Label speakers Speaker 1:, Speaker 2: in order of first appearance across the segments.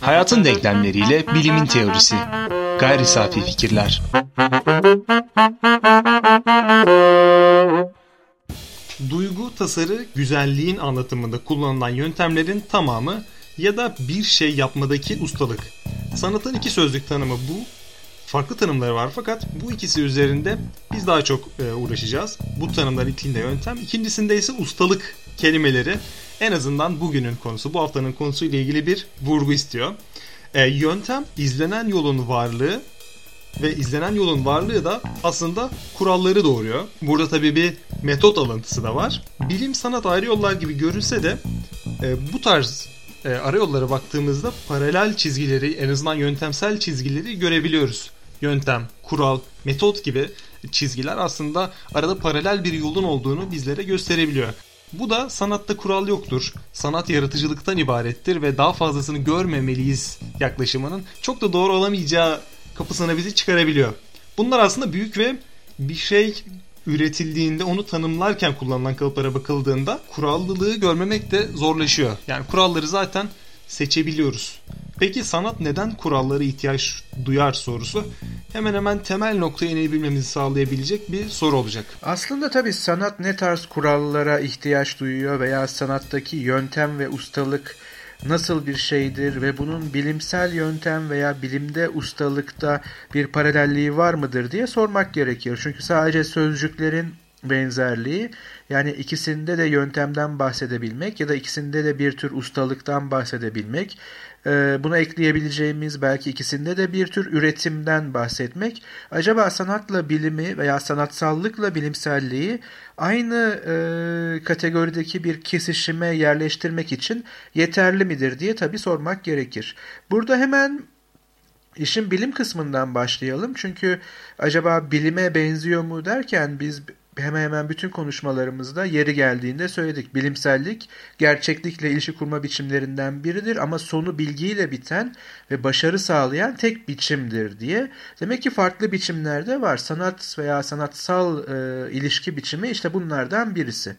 Speaker 1: Hayatın denklemleriyle bilimin teorisi. Gayri safi fikirler.
Speaker 2: Duygu, tasarı, güzelliğin anlatımında kullanılan yöntemlerin tamamı ya da bir şey yapmadaki ustalık. Sanatın iki sözlük tanımı bu. Farklı tanımları var fakat bu ikisi üzerinde biz daha çok e, uğraşacağız. Bu tanımlar ilkinde yöntem, ikincisinde ise ustalık kelimeleri en azından bugünün konusu, bu haftanın konusuyla ilgili bir vurgu istiyor. E, yöntem izlenen yolun varlığı ve izlenen yolun varlığı da aslında kuralları doğuruyor. Burada tabii bir metot alıntısı da var. Bilim sanat ayrı yollar gibi görülse de e, bu tarz e, ara yollara baktığımızda paralel çizgileri en azından yöntemsel çizgileri görebiliyoruz. Yöntem, kural, metot gibi çizgiler aslında arada paralel bir yolun olduğunu bizlere gösterebiliyor. Bu da sanatta kural yoktur. Sanat yaratıcılıktan ibarettir ve daha fazlasını görmemeliyiz yaklaşımının çok da doğru olamayacağı kapısına bizi çıkarabiliyor. Bunlar aslında büyük ve bir şey üretildiğinde onu tanımlarken kullanılan kalıplara bakıldığında kurallılığı görmemek de zorlaşıyor. Yani kuralları zaten seçebiliyoruz. Peki sanat neden kurallara ihtiyaç duyar sorusu hemen hemen temel noktaya inebilmemizi sağlayabilecek bir soru olacak.
Speaker 3: Aslında tabii sanat ne tarz kurallara ihtiyaç duyuyor veya sanattaki yöntem ve ustalık nasıl bir şeydir ve bunun bilimsel yöntem veya bilimde ustalıkta bir paralelliği var mıdır diye sormak gerekir. Çünkü sadece sözcüklerin benzerliği yani ikisinde de yöntemden bahsedebilmek ya da ikisinde de bir tür ustalıktan bahsedebilmek ee, buna ekleyebileceğimiz belki ikisinde de bir tür üretimden bahsetmek. Acaba sanatla bilimi veya sanatsallıkla bilimselliği aynı e, kategorideki bir kesişime yerleştirmek için yeterli midir diye tabii sormak gerekir. Burada hemen işin bilim kısmından başlayalım. Çünkü acaba bilime benziyor mu derken biz hemen hemen bütün konuşmalarımızda yeri geldiğinde söyledik. Bilimsellik gerçeklikle ilişki kurma biçimlerinden biridir ama sonu bilgiyle biten ve başarı sağlayan tek biçimdir diye. Demek ki farklı biçimlerde var. Sanat veya sanatsal e, ilişki biçimi işte bunlardan birisi.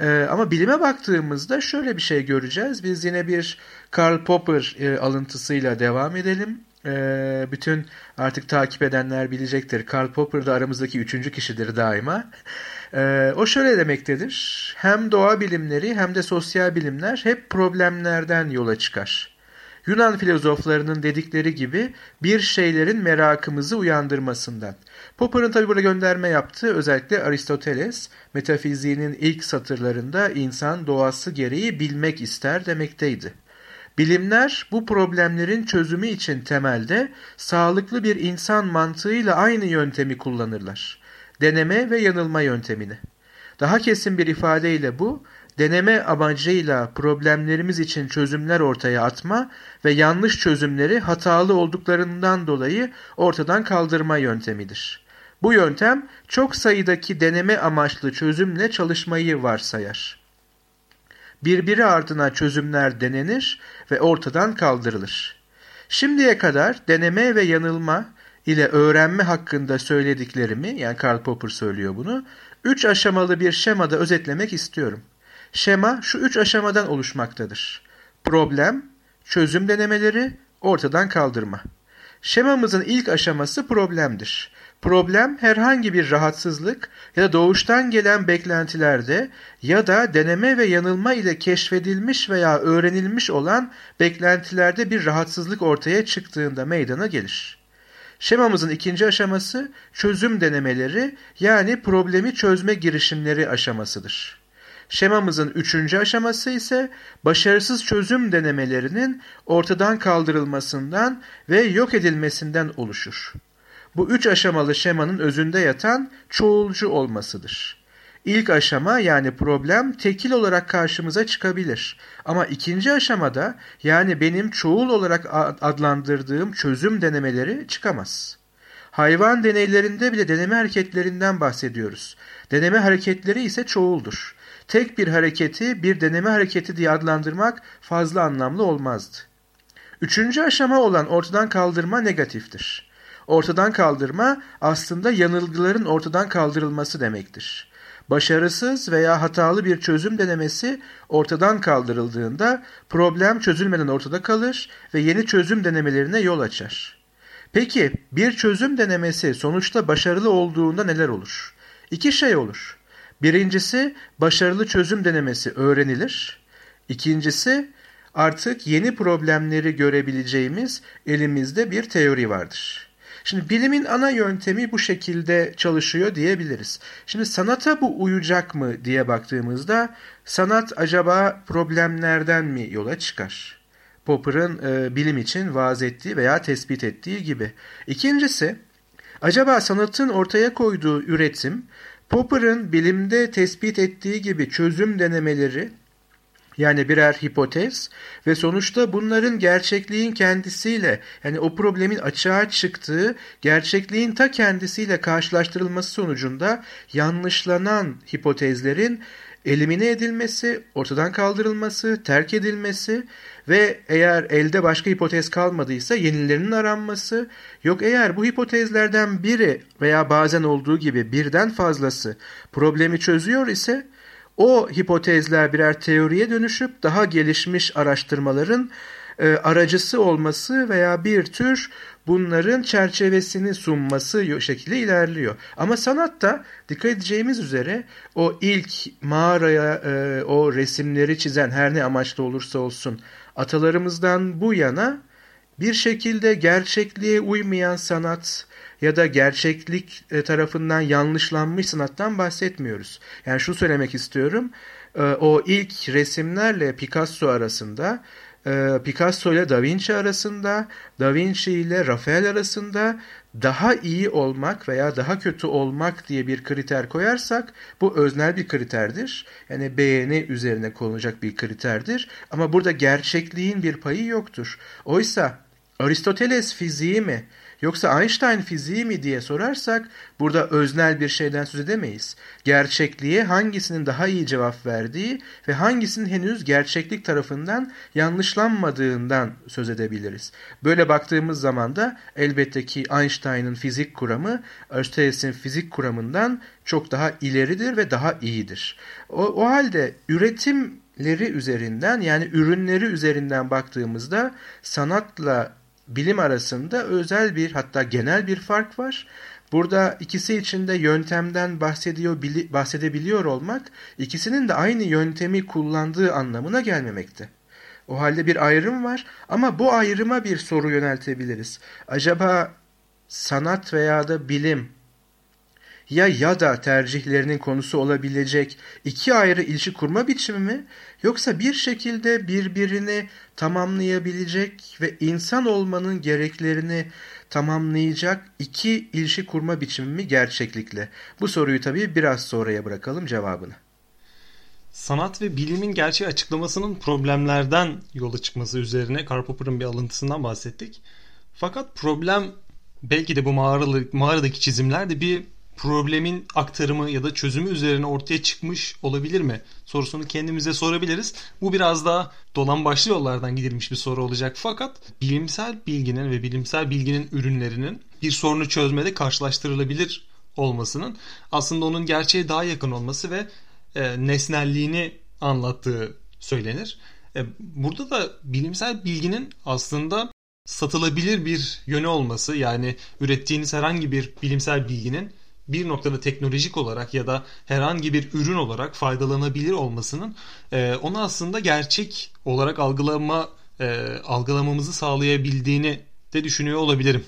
Speaker 3: E, ama bilime baktığımızda şöyle bir şey göreceğiz. Biz yine bir Karl Popper e, alıntısıyla devam edelim e, bütün artık takip edenler bilecektir. Karl Popper da aramızdaki üçüncü kişidir daima. E, o şöyle demektedir. Hem doğa bilimleri hem de sosyal bilimler hep problemlerden yola çıkar. Yunan filozoflarının dedikleri gibi bir şeylerin merakımızı uyandırmasından. Popper'ın tabi burada gönderme yaptığı özellikle Aristoteles metafiziğinin ilk satırlarında insan doğası gereği bilmek ister demekteydi. Bilimler bu problemlerin çözümü için temelde sağlıklı bir insan mantığıyla aynı yöntemi kullanırlar. Deneme ve yanılma yöntemini. Daha kesin bir ifadeyle bu, deneme amacıyla problemlerimiz için çözümler ortaya atma ve yanlış çözümleri hatalı olduklarından dolayı ortadan kaldırma yöntemidir. Bu yöntem çok sayıdaki deneme amaçlı çözümle çalışmayı varsayar birbiri ardına çözümler denenir ve ortadan kaldırılır. Şimdiye kadar deneme ve yanılma ile öğrenme hakkında söylediklerimi, yani Karl Popper söylüyor bunu, üç aşamalı bir şemada özetlemek istiyorum. Şema şu üç aşamadan oluşmaktadır. Problem, çözüm denemeleri, ortadan kaldırma. Şemamızın ilk aşaması problemdir. Problem herhangi bir rahatsızlık ya da doğuştan gelen beklentilerde ya da deneme ve yanılma ile keşfedilmiş veya öğrenilmiş olan beklentilerde bir rahatsızlık ortaya çıktığında meydana gelir. Şemamızın ikinci aşaması çözüm denemeleri yani problemi çözme girişimleri aşamasıdır. Şemamızın üçüncü aşaması ise başarısız çözüm denemelerinin ortadan kaldırılmasından ve yok edilmesinden oluşur. Bu üç aşamalı şemanın özünde yatan çoğulcu olmasıdır. İlk aşama yani problem tekil olarak karşımıza çıkabilir. Ama ikinci aşamada yani benim çoğul olarak adlandırdığım çözüm denemeleri çıkamaz. Hayvan deneylerinde bile deneme hareketlerinden bahsediyoruz. Deneme hareketleri ise çoğuldur. Tek bir hareketi bir deneme hareketi diye adlandırmak fazla anlamlı olmazdı. Üçüncü aşama olan ortadan kaldırma negatiftir ortadan kaldırma aslında yanılgıların ortadan kaldırılması demektir. Başarısız veya hatalı bir çözüm denemesi ortadan kaldırıldığında problem çözülmeden ortada kalır ve yeni çözüm denemelerine yol açar. Peki bir çözüm denemesi sonuçta başarılı olduğunda neler olur? İki şey olur. Birincisi başarılı çözüm denemesi öğrenilir. İkincisi artık yeni problemleri görebileceğimiz elimizde bir teori vardır. Şimdi bilimin ana yöntemi bu şekilde çalışıyor diyebiliriz. Şimdi sanata bu uyacak mı diye baktığımızda sanat acaba problemlerden mi yola çıkar? Popper'ın e, bilim için vaaz ettiği veya tespit ettiği gibi. İkincisi, acaba sanatın ortaya koyduğu üretim Popper'ın bilimde tespit ettiği gibi çözüm denemeleri yani birer hipotez ve sonuçta bunların gerçekliğin kendisiyle yani o problemin açığa çıktığı gerçekliğin ta kendisiyle karşılaştırılması sonucunda yanlışlanan hipotezlerin elimine edilmesi, ortadan kaldırılması, terk edilmesi ve eğer elde başka hipotez kalmadıysa yenilerinin aranması, yok eğer bu hipotezlerden biri veya bazen olduğu gibi birden fazlası problemi çözüyor ise o hipotezler birer teoriye dönüşüp daha gelişmiş araştırmaların e, aracısı olması veya bir tür bunların çerçevesini sunması şekilde ilerliyor. Ama sanatta dikkat edeceğimiz üzere o ilk mağaraya e, o resimleri çizen her ne amaçlı olursa olsun atalarımızdan bu yana bir şekilde gerçekliğe uymayan sanat ya da gerçeklik e, tarafından yanlışlanmış sanattan bahsetmiyoruz. Yani şunu söylemek istiyorum. E, o ilk resimlerle Picasso arasında e, Picasso ile Da Vinci arasında, Da Vinci ile Rafael arasında daha iyi olmak veya daha kötü olmak diye bir kriter koyarsak bu öznel bir kriterdir. Yani beğeni üzerine konulacak bir kriterdir. Ama burada gerçekliğin bir payı yoktur. Oysa Aristoteles fiziği mi Yoksa Einstein fiziği mi diye sorarsak burada öznel bir şeyden söz edemeyiz. Gerçekliğe hangisinin daha iyi cevap verdiği ve hangisinin henüz gerçeklik tarafından yanlışlanmadığından söz edebiliriz. Böyle baktığımız zaman da elbette ki Einstein'ın fizik kuramı Aristoteles'in fizik kuramından çok daha ileridir ve daha iyidir. O, o halde üretimleri üzerinden yani ürünleri üzerinden baktığımızda sanatla bilim arasında özel bir hatta genel bir fark var. Burada ikisi içinde yöntemden bahsediyor, bahsedebiliyor olmak ikisinin de aynı yöntemi kullandığı anlamına gelmemekte. O halde bir ayrım var ama bu ayrıma bir soru yöneltebiliriz. Acaba sanat veya da bilim ya ya da tercihlerinin konusu olabilecek iki ayrı ilişki kurma biçimi mi yoksa bir şekilde birbirini tamamlayabilecek ve insan olmanın gereklerini tamamlayacak iki ilişki kurma biçimi mi gerçeklikle? Bu soruyu tabii biraz sonraya bırakalım cevabını.
Speaker 2: Sanat ve bilimin gerçeği açıklamasının problemlerden yola çıkması üzerine Karl Popper'ın bir alıntısından bahsettik. Fakat problem belki de bu mağaralı, mağaradaki çizimler de bir problemin aktarımı ya da çözümü üzerine ortaya çıkmış olabilir mi? Sorusunu kendimize sorabiliriz. Bu biraz daha dolan başlı yollardan gidilmiş bir soru olacak. Fakat bilimsel bilginin ve bilimsel bilginin ürünlerinin bir sorunu çözmede karşılaştırılabilir olmasının aslında onun gerçeğe daha yakın olması ve e, nesnelliğini anlattığı söylenir. E, burada da bilimsel bilginin aslında satılabilir bir yönü olması yani ürettiğiniz herhangi bir bilimsel bilginin bir noktada teknolojik olarak ya da herhangi bir ürün olarak faydalanabilir olmasının e, onu aslında gerçek olarak algılama e, algılamamızı sağlayabildiğini de düşünüyor olabilirim.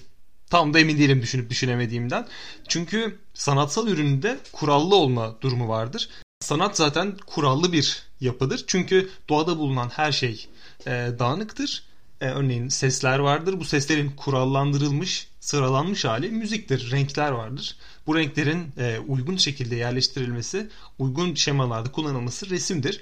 Speaker 2: Tam da emin değilim düşünüp düşünemediğimden. Çünkü sanatsal üründe kurallı olma durumu vardır. Sanat zaten kurallı bir yapıdır. Çünkü doğada bulunan her şey e, dağınıktır. E, örneğin sesler vardır. Bu seslerin kurallandırılmış, sıralanmış hali müziktir. Renkler vardır. Bu renklerin e, uygun şekilde yerleştirilmesi, uygun şemalarda kullanılması resimdir.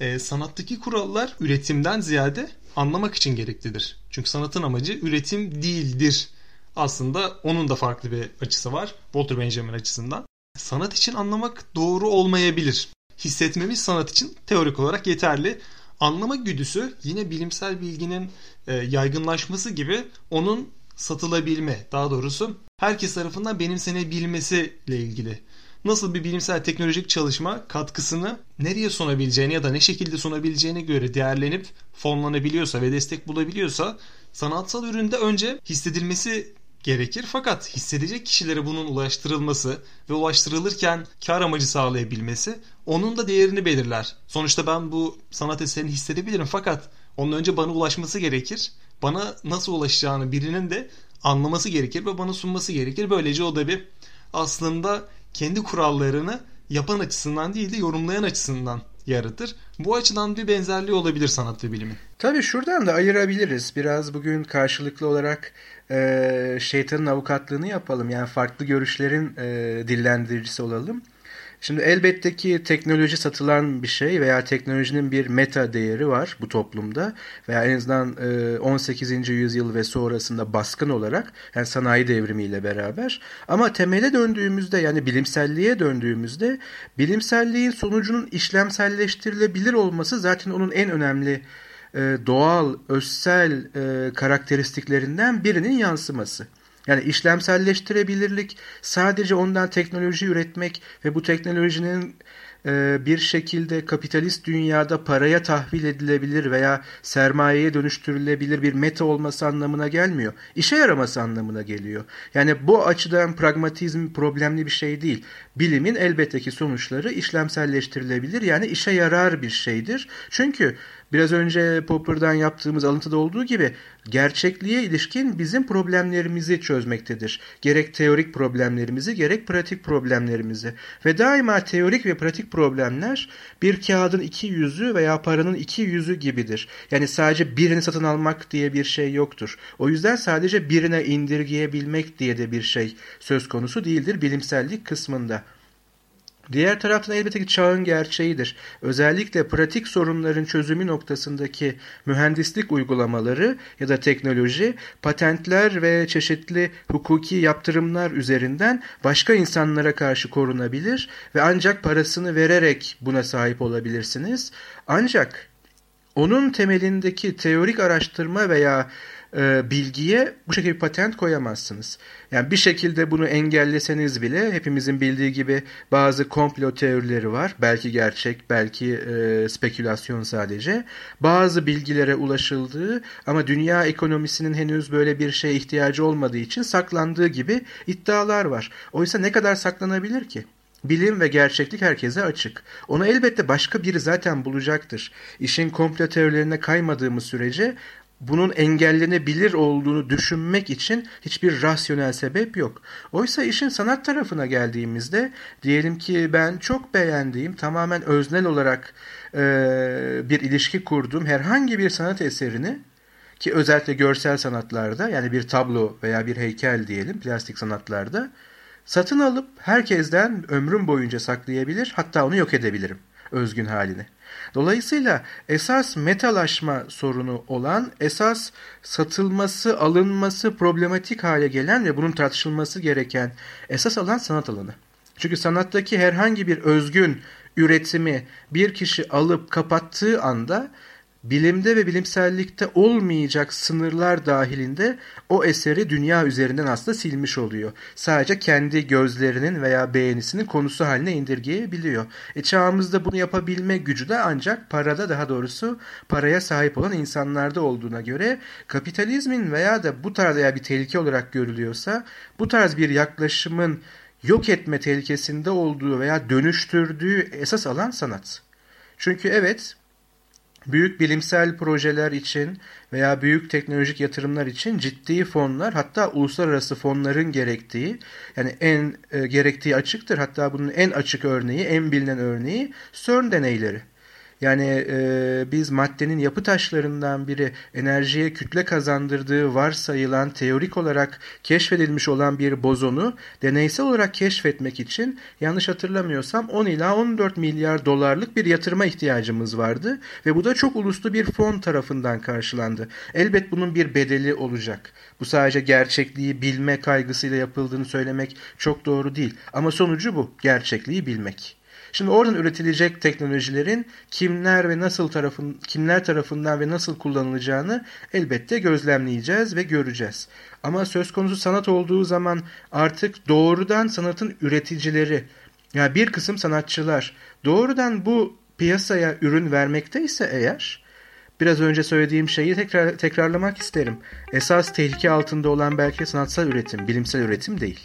Speaker 2: E, sanattaki kurallar üretimden ziyade anlamak için gereklidir. Çünkü sanatın amacı üretim değildir. Aslında onun da farklı bir açısı var. Walter Benjamin açısından. Sanat için anlamak doğru olmayabilir. Hissetmemiz sanat için teorik olarak yeterli. Anlama güdüsü yine bilimsel bilginin e, yaygınlaşması gibi onun satılabilme daha doğrusu herkes tarafından benimsenebilmesiyle ilgili nasıl bir bilimsel teknolojik çalışma katkısını nereye sunabileceğini ya da ne şekilde sunabileceğine göre değerlenip fonlanabiliyorsa ve destek bulabiliyorsa sanatsal üründe önce hissedilmesi gerekir. Fakat hissedecek kişilere bunun ulaştırılması ve ulaştırılırken kar amacı sağlayabilmesi onun da değerini belirler. Sonuçta ben bu sanat eserini hissedebilirim fakat onun önce bana ulaşması gerekir. Bana nasıl ulaşacağını birinin de anlaması gerekir ve bana sunması gerekir. Böylece o da bir aslında kendi kurallarını yapan açısından değil de yorumlayan açısından yaratır. Bu açıdan bir benzerliği olabilir sanat ve bilimin.
Speaker 3: Tabii şuradan da ayırabiliriz. Biraz bugün karşılıklı olarak e, şeytanın avukatlığını yapalım. Yani farklı görüşlerin e, dillendiricisi olalım. Şimdi elbette ki teknoloji satılan bir şey veya teknolojinin bir meta değeri var bu toplumda veya en azından 18. yüzyıl ve sonrasında baskın olarak yani sanayi devrimiyle beraber ama temele döndüğümüzde yani bilimselliğe döndüğümüzde bilimselliğin sonucunun işlemselleştirilebilir olması zaten onun en önemli doğal, özsel karakteristiklerinden birinin yansıması. Yani işlemselleştirebilirlik sadece ondan teknoloji üretmek ve bu teknolojinin e, bir şekilde kapitalist dünyada paraya tahvil edilebilir veya sermayeye dönüştürülebilir bir meta olması anlamına gelmiyor. İşe yaraması anlamına geliyor. Yani bu açıdan pragmatizm problemli bir şey değil. Bilimin elbette ki sonuçları işlemselleştirilebilir yani işe yarar bir şeydir. Çünkü Biraz önce Popper'dan yaptığımız alıntıda olduğu gibi gerçekliğe ilişkin bizim problemlerimizi çözmektedir. Gerek teorik problemlerimizi gerek pratik problemlerimizi. Ve daima teorik ve pratik problemler bir kağıdın iki yüzü veya paranın iki yüzü gibidir. Yani sadece birini satın almak diye bir şey yoktur. O yüzden sadece birine indirgeyebilmek diye de bir şey söz konusu değildir bilimsellik kısmında. Diğer taraftan elbette ki çağın gerçeğidir. Özellikle pratik sorunların çözümü noktasındaki mühendislik uygulamaları ya da teknoloji, patentler ve çeşitli hukuki yaptırımlar üzerinden başka insanlara karşı korunabilir ve ancak parasını vererek buna sahip olabilirsiniz. Ancak onun temelindeki teorik araştırma veya e, bilgiye bu şekilde bir patent koyamazsınız. Yani bir şekilde bunu engelleseniz bile hepimizin bildiği gibi bazı komplo teorileri var. Belki gerçek, belki e, spekülasyon sadece. Bazı bilgilere ulaşıldığı ama dünya ekonomisinin henüz böyle bir şeye ihtiyacı olmadığı için saklandığı gibi iddialar var. Oysa ne kadar saklanabilir ki? Bilim ve gerçeklik herkese açık. Onu elbette başka biri zaten bulacaktır. İşin komplo teorilerine kaymadığımız sürece bunun engellenebilir olduğunu düşünmek için hiçbir rasyonel sebep yok. Oysa işin sanat tarafına geldiğimizde diyelim ki ben çok beğendiğim tamamen öznel olarak e, bir ilişki kurduğum herhangi bir sanat eserini ki özellikle görsel sanatlarda yani bir tablo veya bir heykel diyelim plastik sanatlarda satın alıp herkesten ömrüm boyunca saklayabilir hatta onu yok edebilirim özgün halini. Dolayısıyla esas metalaşma sorunu olan, esas satılması, alınması problematik hale gelen ve bunun tartışılması gereken esas alan sanat alanı. Çünkü sanattaki herhangi bir özgün üretimi bir kişi alıp kapattığı anda bilimde ve bilimsellikte olmayacak sınırlar dahilinde o eseri dünya üzerinden aslında silmiş oluyor. Sadece kendi gözlerinin veya beğenisinin konusu haline indirgeyebiliyor. E çağımızda bunu yapabilme gücü de ancak parada daha doğrusu paraya sahip olan insanlarda olduğuna göre kapitalizmin veya da bu tarz eğer bir tehlike olarak görülüyorsa bu tarz bir yaklaşımın yok etme tehlikesinde olduğu veya dönüştürdüğü esas alan sanat. Çünkü evet büyük bilimsel projeler için veya büyük teknolojik yatırımlar için ciddi fonlar hatta uluslararası fonların gerektiği yani en e, gerektiği açıktır. Hatta bunun en açık örneği, en bilinen örneği CERN deneyleri. Yani e, biz maddenin yapı taşlarından biri enerjiye kütle kazandırdığı varsayılan teorik olarak keşfedilmiş olan bir bozonu deneysel olarak keşfetmek için yanlış hatırlamıyorsam 10 ila 14 milyar dolarlık bir yatırıma ihtiyacımız vardı ve bu da çok uluslu bir fon tarafından karşılandı. Elbet bunun bir bedeli olacak. Bu sadece gerçekliği bilme kaygısıyla yapıldığını söylemek çok doğru değil ama sonucu bu gerçekliği bilmek. Şimdi oradan üretilecek teknolojilerin kimler ve nasıl tarafın kimler tarafından ve nasıl kullanılacağını elbette gözlemleyeceğiz ve göreceğiz. Ama söz konusu sanat olduğu zaman artık doğrudan sanatın üreticileri Yani bir kısım sanatçılar doğrudan bu piyasaya ürün vermekteyse eğer biraz önce söylediğim şeyi tekrar tekrarlamak isterim. Esas tehlike altında olan belki sanatsal üretim, bilimsel üretim değil.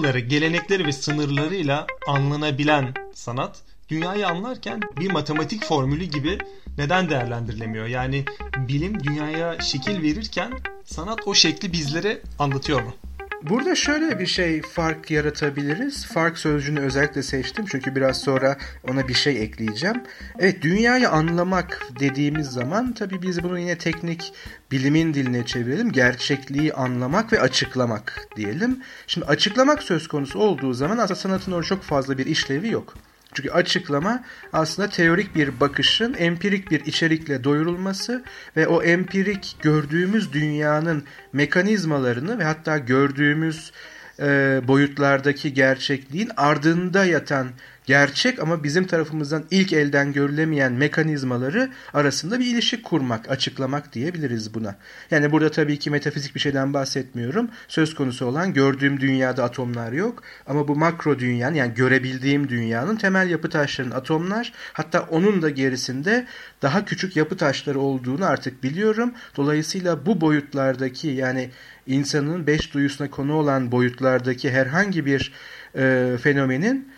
Speaker 2: Kuralları, gelenekleri ve sınırlarıyla anlanabilen sanat dünyayı anlarken bir matematik formülü gibi neden değerlendirilemiyor? Yani bilim dünyaya şekil verirken sanat o şekli bizlere anlatıyor mu?
Speaker 3: Burada şöyle bir şey fark yaratabiliriz. Fark sözcüğünü özellikle seçtim çünkü biraz sonra ona bir şey ekleyeceğim. Evet dünyayı anlamak dediğimiz zaman tabii biz bunu yine teknik bilimin diline çevirelim. Gerçekliği anlamak ve açıklamak diyelim. Şimdi açıklamak söz konusu olduğu zaman aslında sanatın orada çok fazla bir işlevi yok. Çünkü açıklama aslında teorik bir bakışın empirik bir içerikle doyurulması ve o empirik gördüğümüz dünyanın mekanizmalarını ve hatta gördüğümüz e, boyutlardaki gerçekliğin ardında yatan gerçek ama bizim tarafımızdan ilk elden görülemeyen mekanizmaları arasında bir ilişki kurmak, açıklamak diyebiliriz buna. Yani burada tabii ki metafizik bir şeyden bahsetmiyorum. Söz konusu olan gördüğüm dünyada atomlar yok ama bu makro dünyanın yani görebildiğim dünyanın temel yapı taşlarının atomlar hatta onun da gerisinde daha küçük yapı taşları olduğunu artık biliyorum. Dolayısıyla bu boyutlardaki yani insanın beş duyusuna konu olan boyutlardaki herhangi bir e, fenomenin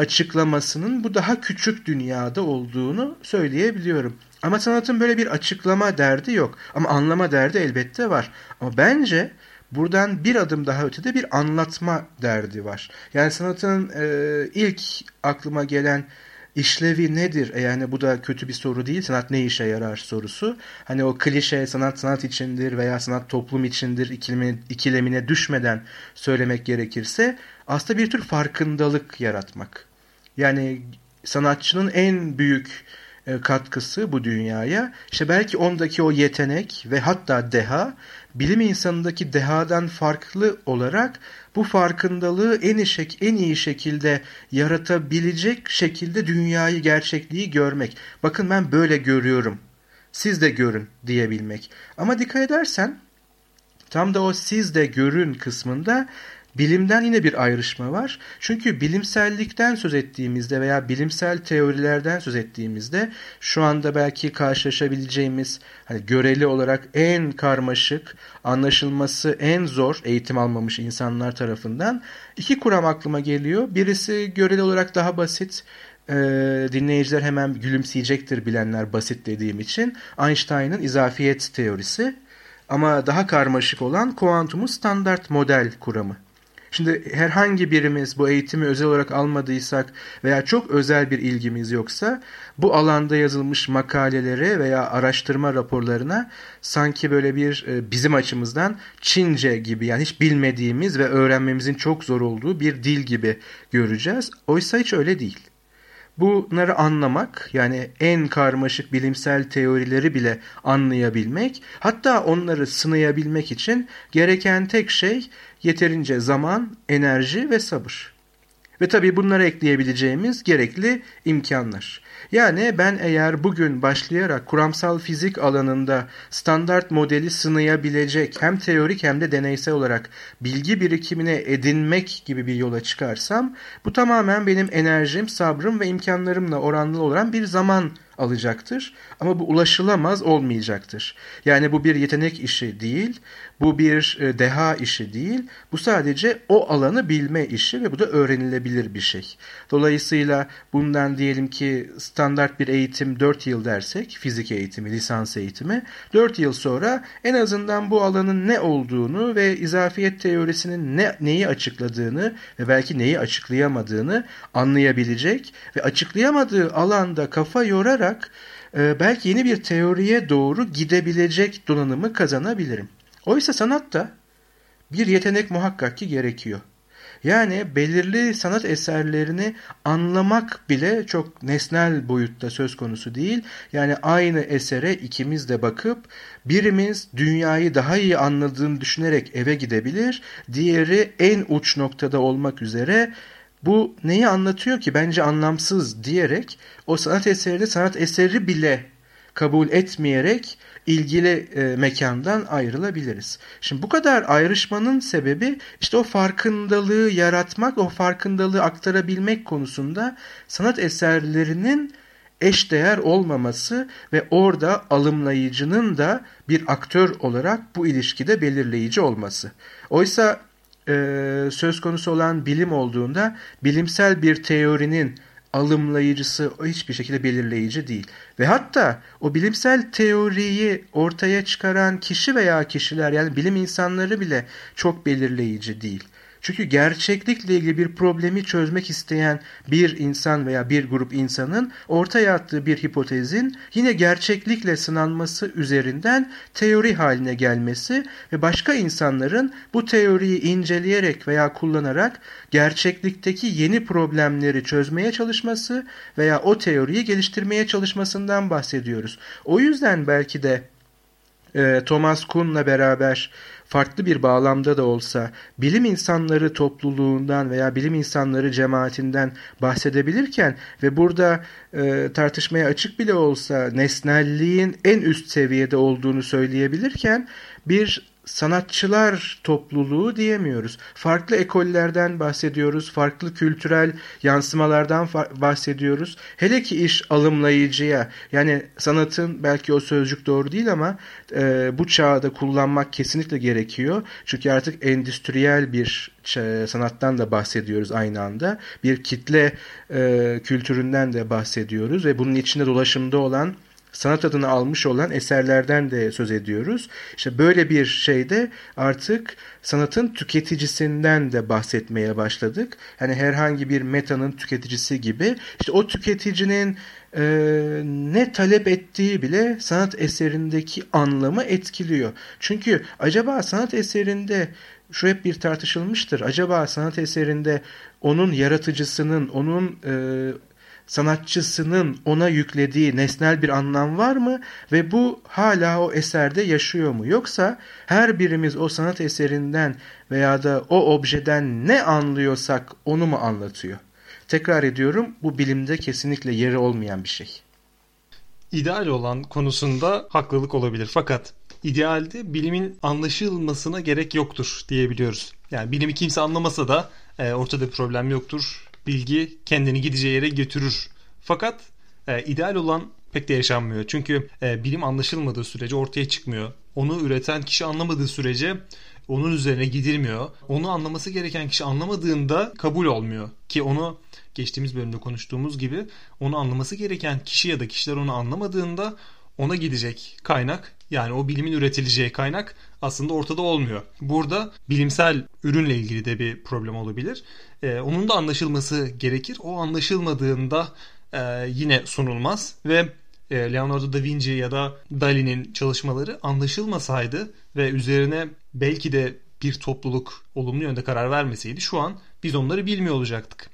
Speaker 3: açıklamasının bu daha küçük dünyada olduğunu söyleyebiliyorum. Ama sanatın böyle bir açıklama derdi yok. Ama anlama derdi elbette var. Ama bence buradan bir adım daha ötede bir anlatma derdi var. Yani sanatın e, ilk aklıma gelen işlevi nedir? E yani bu da kötü bir soru değil. Sanat ne işe yarar sorusu. Hani o klişe sanat sanat içindir veya sanat toplum içindir ikilemine, ikilemine düşmeden söylemek gerekirse aslında bir tür farkındalık yaratmak. Yani sanatçının en büyük e, katkısı bu dünyaya işte belki ondaki o yetenek ve hatta deha bilim insanındaki dehadan farklı olarak bu farkındalığı en iyi, en iyi şekilde yaratabilecek şekilde dünyayı, gerçekliği görmek. Bakın ben böyle görüyorum. Siz de görün diyebilmek. Ama dikkat edersen tam da o siz de görün kısmında Bilimden yine bir ayrışma var. Çünkü bilimsellikten söz ettiğimizde veya bilimsel teorilerden söz ettiğimizde şu anda belki karşılaşabileceğimiz hani göreli olarak en karmaşık, anlaşılması en zor eğitim almamış insanlar tarafından iki kuram aklıma geliyor. Birisi göreli olarak daha basit, ee, dinleyiciler hemen gülümseyecektir bilenler basit dediğim için. Einstein'ın izafiyet teorisi ama daha karmaşık olan kuantumun standart model kuramı. Şimdi herhangi birimiz bu eğitimi özel olarak almadıysak veya çok özel bir ilgimiz yoksa bu alanda yazılmış makalelere veya araştırma raporlarına sanki böyle bir e, bizim açımızdan Çince gibi yani hiç bilmediğimiz ve öğrenmemizin çok zor olduğu bir dil gibi göreceğiz. Oysa hiç öyle değil. Bunları anlamak yani en karmaşık bilimsel teorileri bile anlayabilmek hatta onları sınayabilmek için gereken tek şey yeterince zaman, enerji ve sabır. Ve tabii bunlara ekleyebileceğimiz gerekli imkanlar. Yani ben eğer bugün başlayarak kuramsal fizik alanında standart modeli sınayabilecek hem teorik hem de deneysel olarak bilgi birikimine edinmek gibi bir yola çıkarsam bu tamamen benim enerjim, sabrım ve imkanlarımla oranlı olan bir zaman alacaktır. Ama bu ulaşılamaz olmayacaktır. Yani bu bir yetenek işi değil, bu bir e, deha işi değil. Bu sadece o alanı bilme işi ve bu da öğrenilebilir bir şey. Dolayısıyla bundan diyelim ki standart bir eğitim 4 yıl dersek, fizik eğitimi, lisans eğitimi, 4 yıl sonra en azından bu alanın ne olduğunu ve izafiyet teorisinin ne, neyi açıkladığını ve belki neyi açıklayamadığını anlayabilecek ve açıklayamadığı alanda kafa yorarak e, belki yeni bir teoriye doğru gidebilecek donanımı kazanabilirim. Oysa sanatta bir yetenek muhakkak ki gerekiyor. Yani belirli sanat eserlerini anlamak bile çok nesnel boyutta söz konusu değil. Yani aynı esere ikimiz de bakıp birimiz dünyayı daha iyi anladığını düşünerek eve gidebilir. Diğeri en uç noktada olmak üzere bu neyi anlatıyor ki bence anlamsız diyerek o sanat eserini sanat eseri bile kabul etmeyerek ilgili e, mekandan ayrılabiliriz. Şimdi bu kadar ayrışmanın sebebi işte o farkındalığı yaratmak, o farkındalığı aktarabilmek konusunda sanat eserlerinin eşdeğer olmaması ve orada alımlayıcının da bir aktör olarak bu ilişkide belirleyici olması. Oysa e, söz konusu olan bilim olduğunda bilimsel bir teorinin alımlayıcısı hiçbir şekilde belirleyici değil. Ve hatta o bilimsel teoriyi ortaya çıkaran kişi veya kişiler yani bilim insanları bile çok belirleyici değil. Çünkü gerçeklikle ilgili bir problemi çözmek isteyen bir insan veya bir grup insanın ortaya attığı bir hipotezin yine gerçeklikle sınanması üzerinden teori haline gelmesi ve başka insanların bu teoriyi inceleyerek veya kullanarak gerçeklikteki yeni problemleri çözmeye çalışması veya o teoriyi geliştirmeye çalışmasından bahsediyoruz. O yüzden belki de e, Thomas Kuhn'la beraber farklı bir bağlamda da olsa bilim insanları topluluğundan veya bilim insanları cemaatinden bahsedebilirken ve burada e, tartışmaya açık bile olsa nesnelliğin en üst seviyede olduğunu söyleyebilirken bir sanatçılar topluluğu diyemiyoruz. Farklı ekollerden bahsediyoruz, farklı kültürel yansımalardan bahsediyoruz. Hele ki iş alımlayıcıya yani sanatın belki o sözcük doğru değil ama e, bu çağda kullanmak kesinlikle gerekiyor. Çünkü artık endüstriyel bir sanattan da bahsediyoruz aynı anda. Bir kitle e, kültüründen de bahsediyoruz ve bunun içinde dolaşımda olan sanat adını almış olan eserlerden de söz ediyoruz. İşte böyle bir şeyde artık sanatın tüketicisinden de bahsetmeye başladık. Hani herhangi bir metanın tüketicisi gibi. İşte o tüketicinin e, ne talep ettiği bile sanat eserindeki anlamı etkiliyor. Çünkü acaba sanat eserinde şu hep bir tartışılmıştır. Acaba sanat eserinde onun yaratıcısının, onun e, sanatçısının ona yüklediği nesnel bir anlam var mı ve bu hala o eserde yaşıyor mu? Yoksa her birimiz o sanat eserinden veya da o objeden ne anlıyorsak onu mu anlatıyor? Tekrar ediyorum bu bilimde kesinlikle yeri olmayan bir şey.
Speaker 2: İdeal olan konusunda haklılık olabilir fakat idealde bilimin anlaşılmasına gerek yoktur diyebiliyoruz. Yani bilimi kimse anlamasa da e, ortada bir problem yoktur bilgi kendini gideceği yere götürür. Fakat e, ideal olan pek de yaşanmıyor. Çünkü e, bilim anlaşılmadığı sürece ortaya çıkmıyor. Onu üreten kişi anlamadığı sürece onun üzerine gidilmiyor. Onu anlaması gereken kişi anlamadığında kabul olmuyor. Ki onu geçtiğimiz bölümde konuştuğumuz gibi onu anlaması gereken kişi ya da kişiler onu anlamadığında ona gidecek kaynak yani o bilimin üretileceği kaynak aslında ortada olmuyor. Burada bilimsel ürünle ilgili de bir problem olabilir. Ee, onun da anlaşılması gerekir. O anlaşılmadığında e, yine sunulmaz ve e, Leonardo da Vinci ya da Dali'nin çalışmaları anlaşılmasaydı ve üzerine belki de bir topluluk olumlu yönde karar vermeseydi şu an biz onları bilmiyor olacaktık.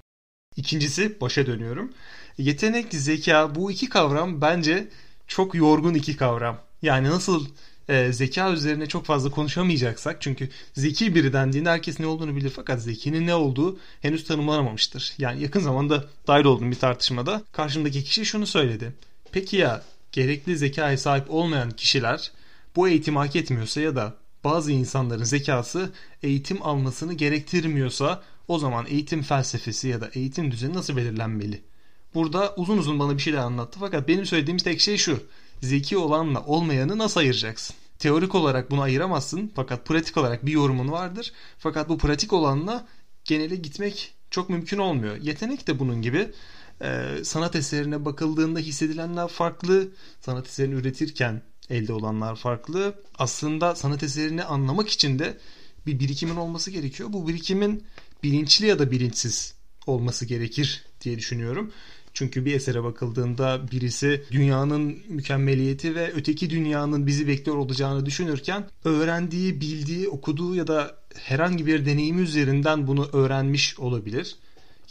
Speaker 2: İkincisi başa dönüyorum. Yetenek, zeka bu iki kavram bence çok yorgun iki kavram. Yani nasıl e, zeka üzerine çok fazla konuşamayacaksak çünkü zeki biri dendiğinde herkes ne olduğunu bilir fakat zekinin ne olduğu henüz tanımlanamamıştır. Yani yakın zamanda dahil olduğum bir tartışmada karşımdaki kişi şunu söyledi. Peki ya gerekli zekaya sahip olmayan kişiler bu eğitimi hak etmiyorsa ya da bazı insanların zekası eğitim almasını gerektirmiyorsa o zaman eğitim felsefesi ya da eğitim düzeni nasıl belirlenmeli? Burada uzun uzun bana bir şeyler anlattı fakat benim söylediğim tek şey şu zeki olanla olmayanı nasıl ayıracaksın? Teorik olarak bunu ayıramazsın fakat pratik olarak bir yorumun vardır. Fakat bu pratik olanla genele gitmek çok mümkün olmuyor. Yetenek de bunun gibi. Ee, sanat eserine bakıldığında hissedilenler farklı. Sanat eserini üretirken elde olanlar farklı. Aslında sanat eserini anlamak için de bir birikimin olması gerekiyor. Bu birikimin bilinçli ya da bilinçsiz olması gerekir diye düşünüyorum. Çünkü bir esere bakıldığında birisi dünyanın mükemmeliyeti ve öteki dünyanın bizi bekliyor olacağını düşünürken öğrendiği, bildiği, okuduğu ya da herhangi bir deneyimi üzerinden bunu öğrenmiş olabilir.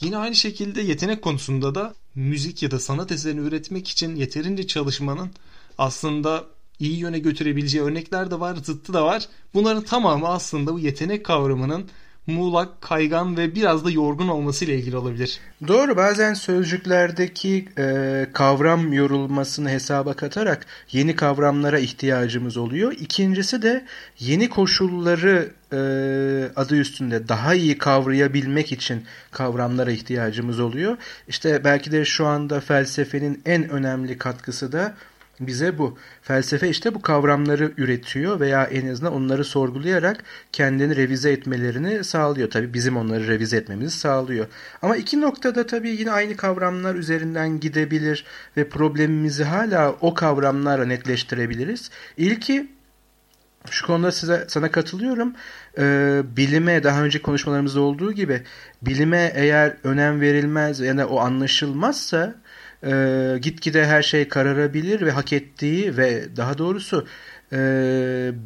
Speaker 2: Yine aynı şekilde yetenek konusunda da müzik ya da sanat eserini üretmek için yeterince çalışmanın aslında iyi yöne götürebileceği örnekler de var, zıttı da var. Bunların tamamı aslında bu yetenek kavramının muğlak, kaygan ve biraz da yorgun olması ile ilgili olabilir.
Speaker 3: Doğru bazen sözcüklerdeki e, kavram yorulmasını hesaba katarak yeni kavramlara ihtiyacımız oluyor. İkincisi de yeni koşulları e, adı üstünde daha iyi kavrayabilmek için kavramlara ihtiyacımız oluyor. İşte belki de şu anda felsefenin en önemli katkısı da bize bu. Felsefe işte bu kavramları üretiyor veya en azından onları sorgulayarak kendini revize etmelerini sağlıyor. Tabii bizim onları revize etmemizi sağlıyor. Ama iki noktada tabii yine aynı kavramlar üzerinden gidebilir ve problemimizi hala o kavramlarla netleştirebiliriz. İlki şu konuda size sana katılıyorum. Ee, bilime daha önce konuşmalarımızda olduğu gibi bilime eğer önem verilmez ya da o anlaşılmazsa e, gitgide her şey kararabilir ve hak ettiği ve daha doğrusu e,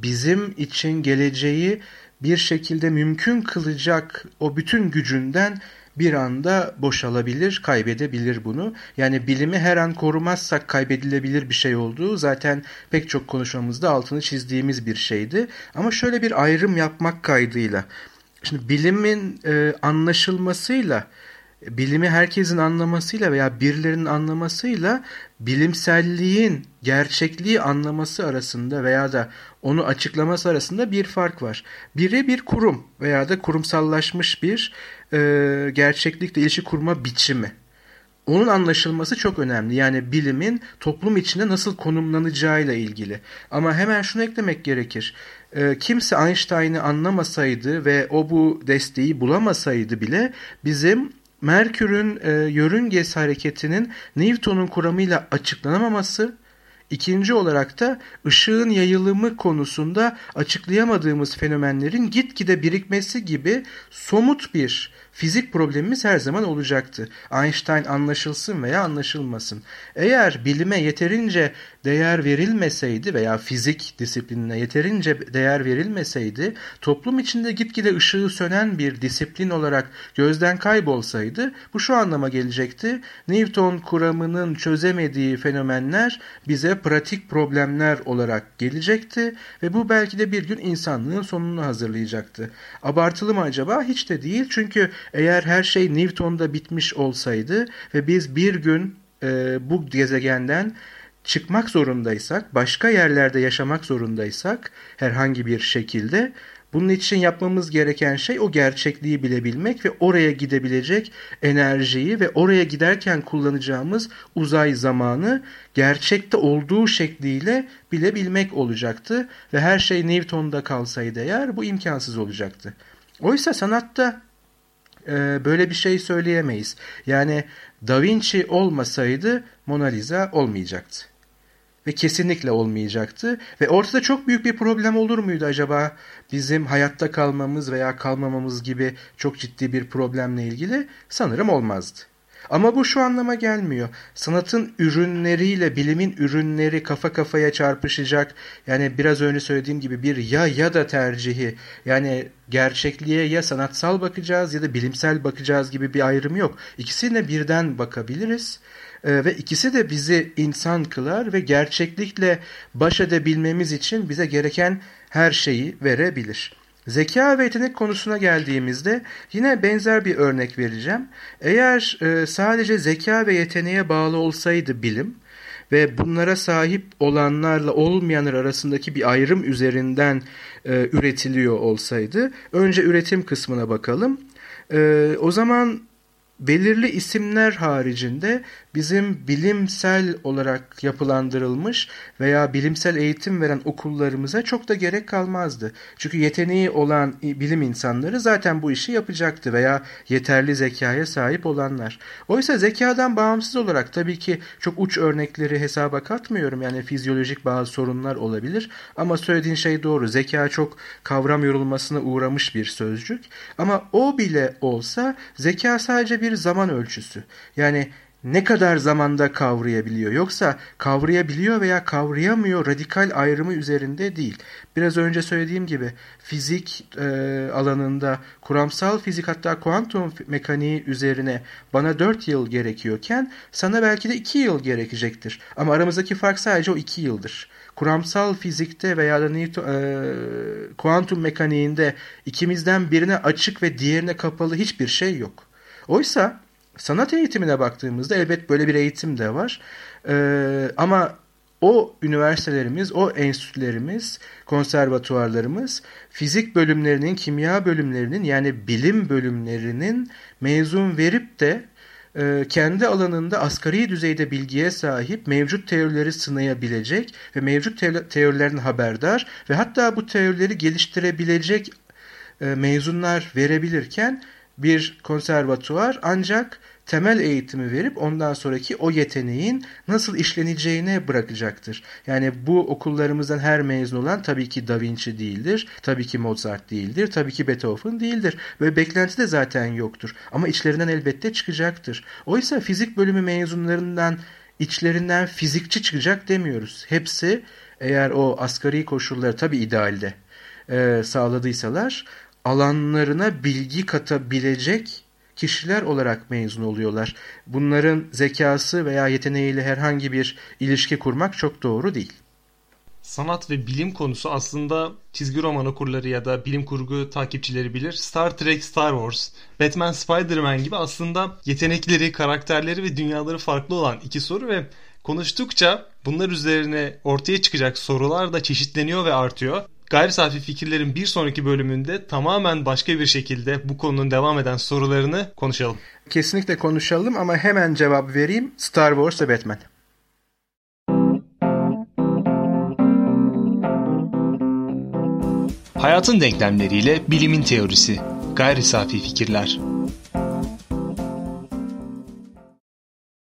Speaker 3: bizim için geleceği bir şekilde mümkün kılacak o bütün gücünden bir anda boşalabilir, kaybedebilir bunu. Yani bilimi her an korumazsak kaybedilebilir bir şey olduğu zaten pek çok konuşmamızda altını çizdiğimiz bir şeydi. Ama şöyle bir ayrım yapmak kaydıyla. Şimdi bilimin e, anlaşılmasıyla bilimi herkesin anlamasıyla veya birilerinin anlamasıyla bilimselliğin gerçekliği anlaması arasında veya da onu açıklaması arasında bir fark var. Biri bir kurum veya da kurumsallaşmış bir e, gerçeklikle ilişki kurma biçimi. Onun anlaşılması çok önemli. Yani bilimin toplum içinde nasıl konumlanacağıyla ilgili. Ama hemen şunu eklemek gerekir. E, kimse Einstein'ı anlamasaydı ve o bu desteği bulamasaydı bile bizim Merkür'ün e, yörüngesi hareketinin Newton'un kuramıyla açıklanamaması, ikinci olarak da ışığın yayılımı konusunda açıklayamadığımız fenomenlerin gitgide birikmesi gibi somut bir fizik problemimiz her zaman olacaktı. Einstein anlaşılsın veya anlaşılmasın. Eğer bilime yeterince değer verilmeseydi veya fizik disiplinine yeterince değer verilmeseydi toplum içinde gitgide ışığı sönen bir disiplin olarak gözden kaybolsaydı bu şu anlama gelecekti. Newton kuramının çözemediği fenomenler bize pratik problemler olarak gelecekti ve bu belki de bir gün insanlığın sonunu hazırlayacaktı. Abartılı mı acaba? Hiç de değil çünkü eğer her şey Newton'da bitmiş olsaydı ve biz bir gün e, bu gezegenden çıkmak zorundaysak, başka yerlerde yaşamak zorundaysak herhangi bir şekilde bunun için yapmamız gereken şey o gerçekliği bilebilmek ve oraya gidebilecek enerjiyi ve oraya giderken kullanacağımız uzay zamanı gerçekte olduğu şekliyle bilebilmek olacaktı ve her şey Newton'da kalsaydı eğer bu imkansız olacaktı. Oysa sanatta e, böyle bir şey söyleyemeyiz. Yani Da Vinci olmasaydı Mona Lisa olmayacaktı. Ve kesinlikle olmayacaktı. Ve ortada çok büyük bir problem olur muydu acaba bizim hayatta kalmamız veya kalmamamız gibi çok ciddi bir problemle ilgili? Sanırım olmazdı. Ama bu şu anlama gelmiyor. Sanatın ürünleriyle bilimin ürünleri kafa kafaya çarpışacak. Yani biraz önce söylediğim gibi bir ya ya da tercihi. Yani gerçekliğe ya sanatsal bakacağız ya da bilimsel bakacağız gibi bir ayrım yok. İkisine birden bakabiliriz. Ee, ve ikisi de bizi insan kılar ve gerçeklikle baş edebilmemiz için bize gereken her şeyi verebilir. Zeka ve yetenek konusuna geldiğimizde yine benzer bir örnek vereceğim. Eğer e, sadece zeka ve yeteneğe bağlı olsaydı bilim ve bunlara sahip olanlarla olmayanlar arasındaki bir ayrım üzerinden e, üretiliyor olsaydı önce üretim kısmına bakalım. E, o zaman belirli isimler haricinde bizim bilimsel olarak yapılandırılmış veya bilimsel eğitim veren okullarımıza çok da gerek kalmazdı. Çünkü yeteneği olan bilim insanları zaten bu işi yapacaktı veya yeterli zekaya sahip olanlar. Oysa zekadan bağımsız olarak tabii ki çok uç örnekleri hesaba katmıyorum. Yani fizyolojik bazı sorunlar olabilir ama söylediğin şey doğru. Zeka çok kavram yorulmasına uğramış bir sözcük. Ama o bile olsa zeka sadece bir zaman ölçüsü. Yani ne kadar zamanda kavrayabiliyor yoksa kavrayabiliyor veya kavrayamıyor radikal ayrımı üzerinde değil. Biraz önce söylediğim gibi fizik e, alanında kuramsal fizik hatta kuantum mekaniği üzerine bana 4 yıl gerekiyorken sana belki de 2 yıl gerekecektir. Ama aramızdaki fark sadece o 2 yıldır. kuramsal fizikte veya da Newton, e, kuantum mekaniğinde ikimizden birine açık ve diğerine kapalı hiçbir şey yok. Oysa sanat eğitimine baktığımızda elbet böyle bir eğitim de var. E, ama o üniversitelerimiz, o enstitülerimiz, konservatuarlarımız fizik bölümlerinin, kimya bölümlerinin yani bilim bölümlerinin mezun verip de e, kendi alanında asgari düzeyde bilgiye sahip, mevcut teorileri sınayabilecek ve mevcut teorilerden haberdar ve hatta bu teorileri geliştirebilecek e, mezunlar verebilirken bir konservatuvar ancak temel eğitimi verip ondan sonraki o yeteneğin nasıl işleneceğine bırakacaktır. Yani bu okullarımızdan her mezun olan tabii ki Da Vinci değildir, tabii ki Mozart değildir, tabii ki Beethoven değildir ve beklenti de zaten yoktur. Ama içlerinden elbette çıkacaktır. Oysa fizik bölümü mezunlarından içlerinden fizikçi çıkacak demiyoruz. Hepsi eğer o asgari koşulları tabii idealde e, sağladıysalar alanlarına bilgi katabilecek kişiler olarak mezun oluyorlar. Bunların zekası veya yeteneğiyle herhangi bir ilişki kurmak çok doğru değil.
Speaker 2: Sanat ve bilim konusu aslında çizgi roman okurları ya da bilim kurgu takipçileri bilir. Star Trek, Star Wars, Batman, Spider-Man gibi aslında yetenekleri, karakterleri ve dünyaları farklı olan iki soru ve konuştukça bunlar üzerine ortaya çıkacak sorular da çeşitleniyor ve artıyor. Gayri safi fikirlerin bir sonraki bölümünde tamamen başka bir şekilde bu konunun devam eden sorularını konuşalım.
Speaker 3: Kesinlikle konuşalım ama hemen cevap vereyim. Star Wars ve Batman.
Speaker 1: Hayatın denklemleriyle bilimin teorisi. Gayri safi fikirler.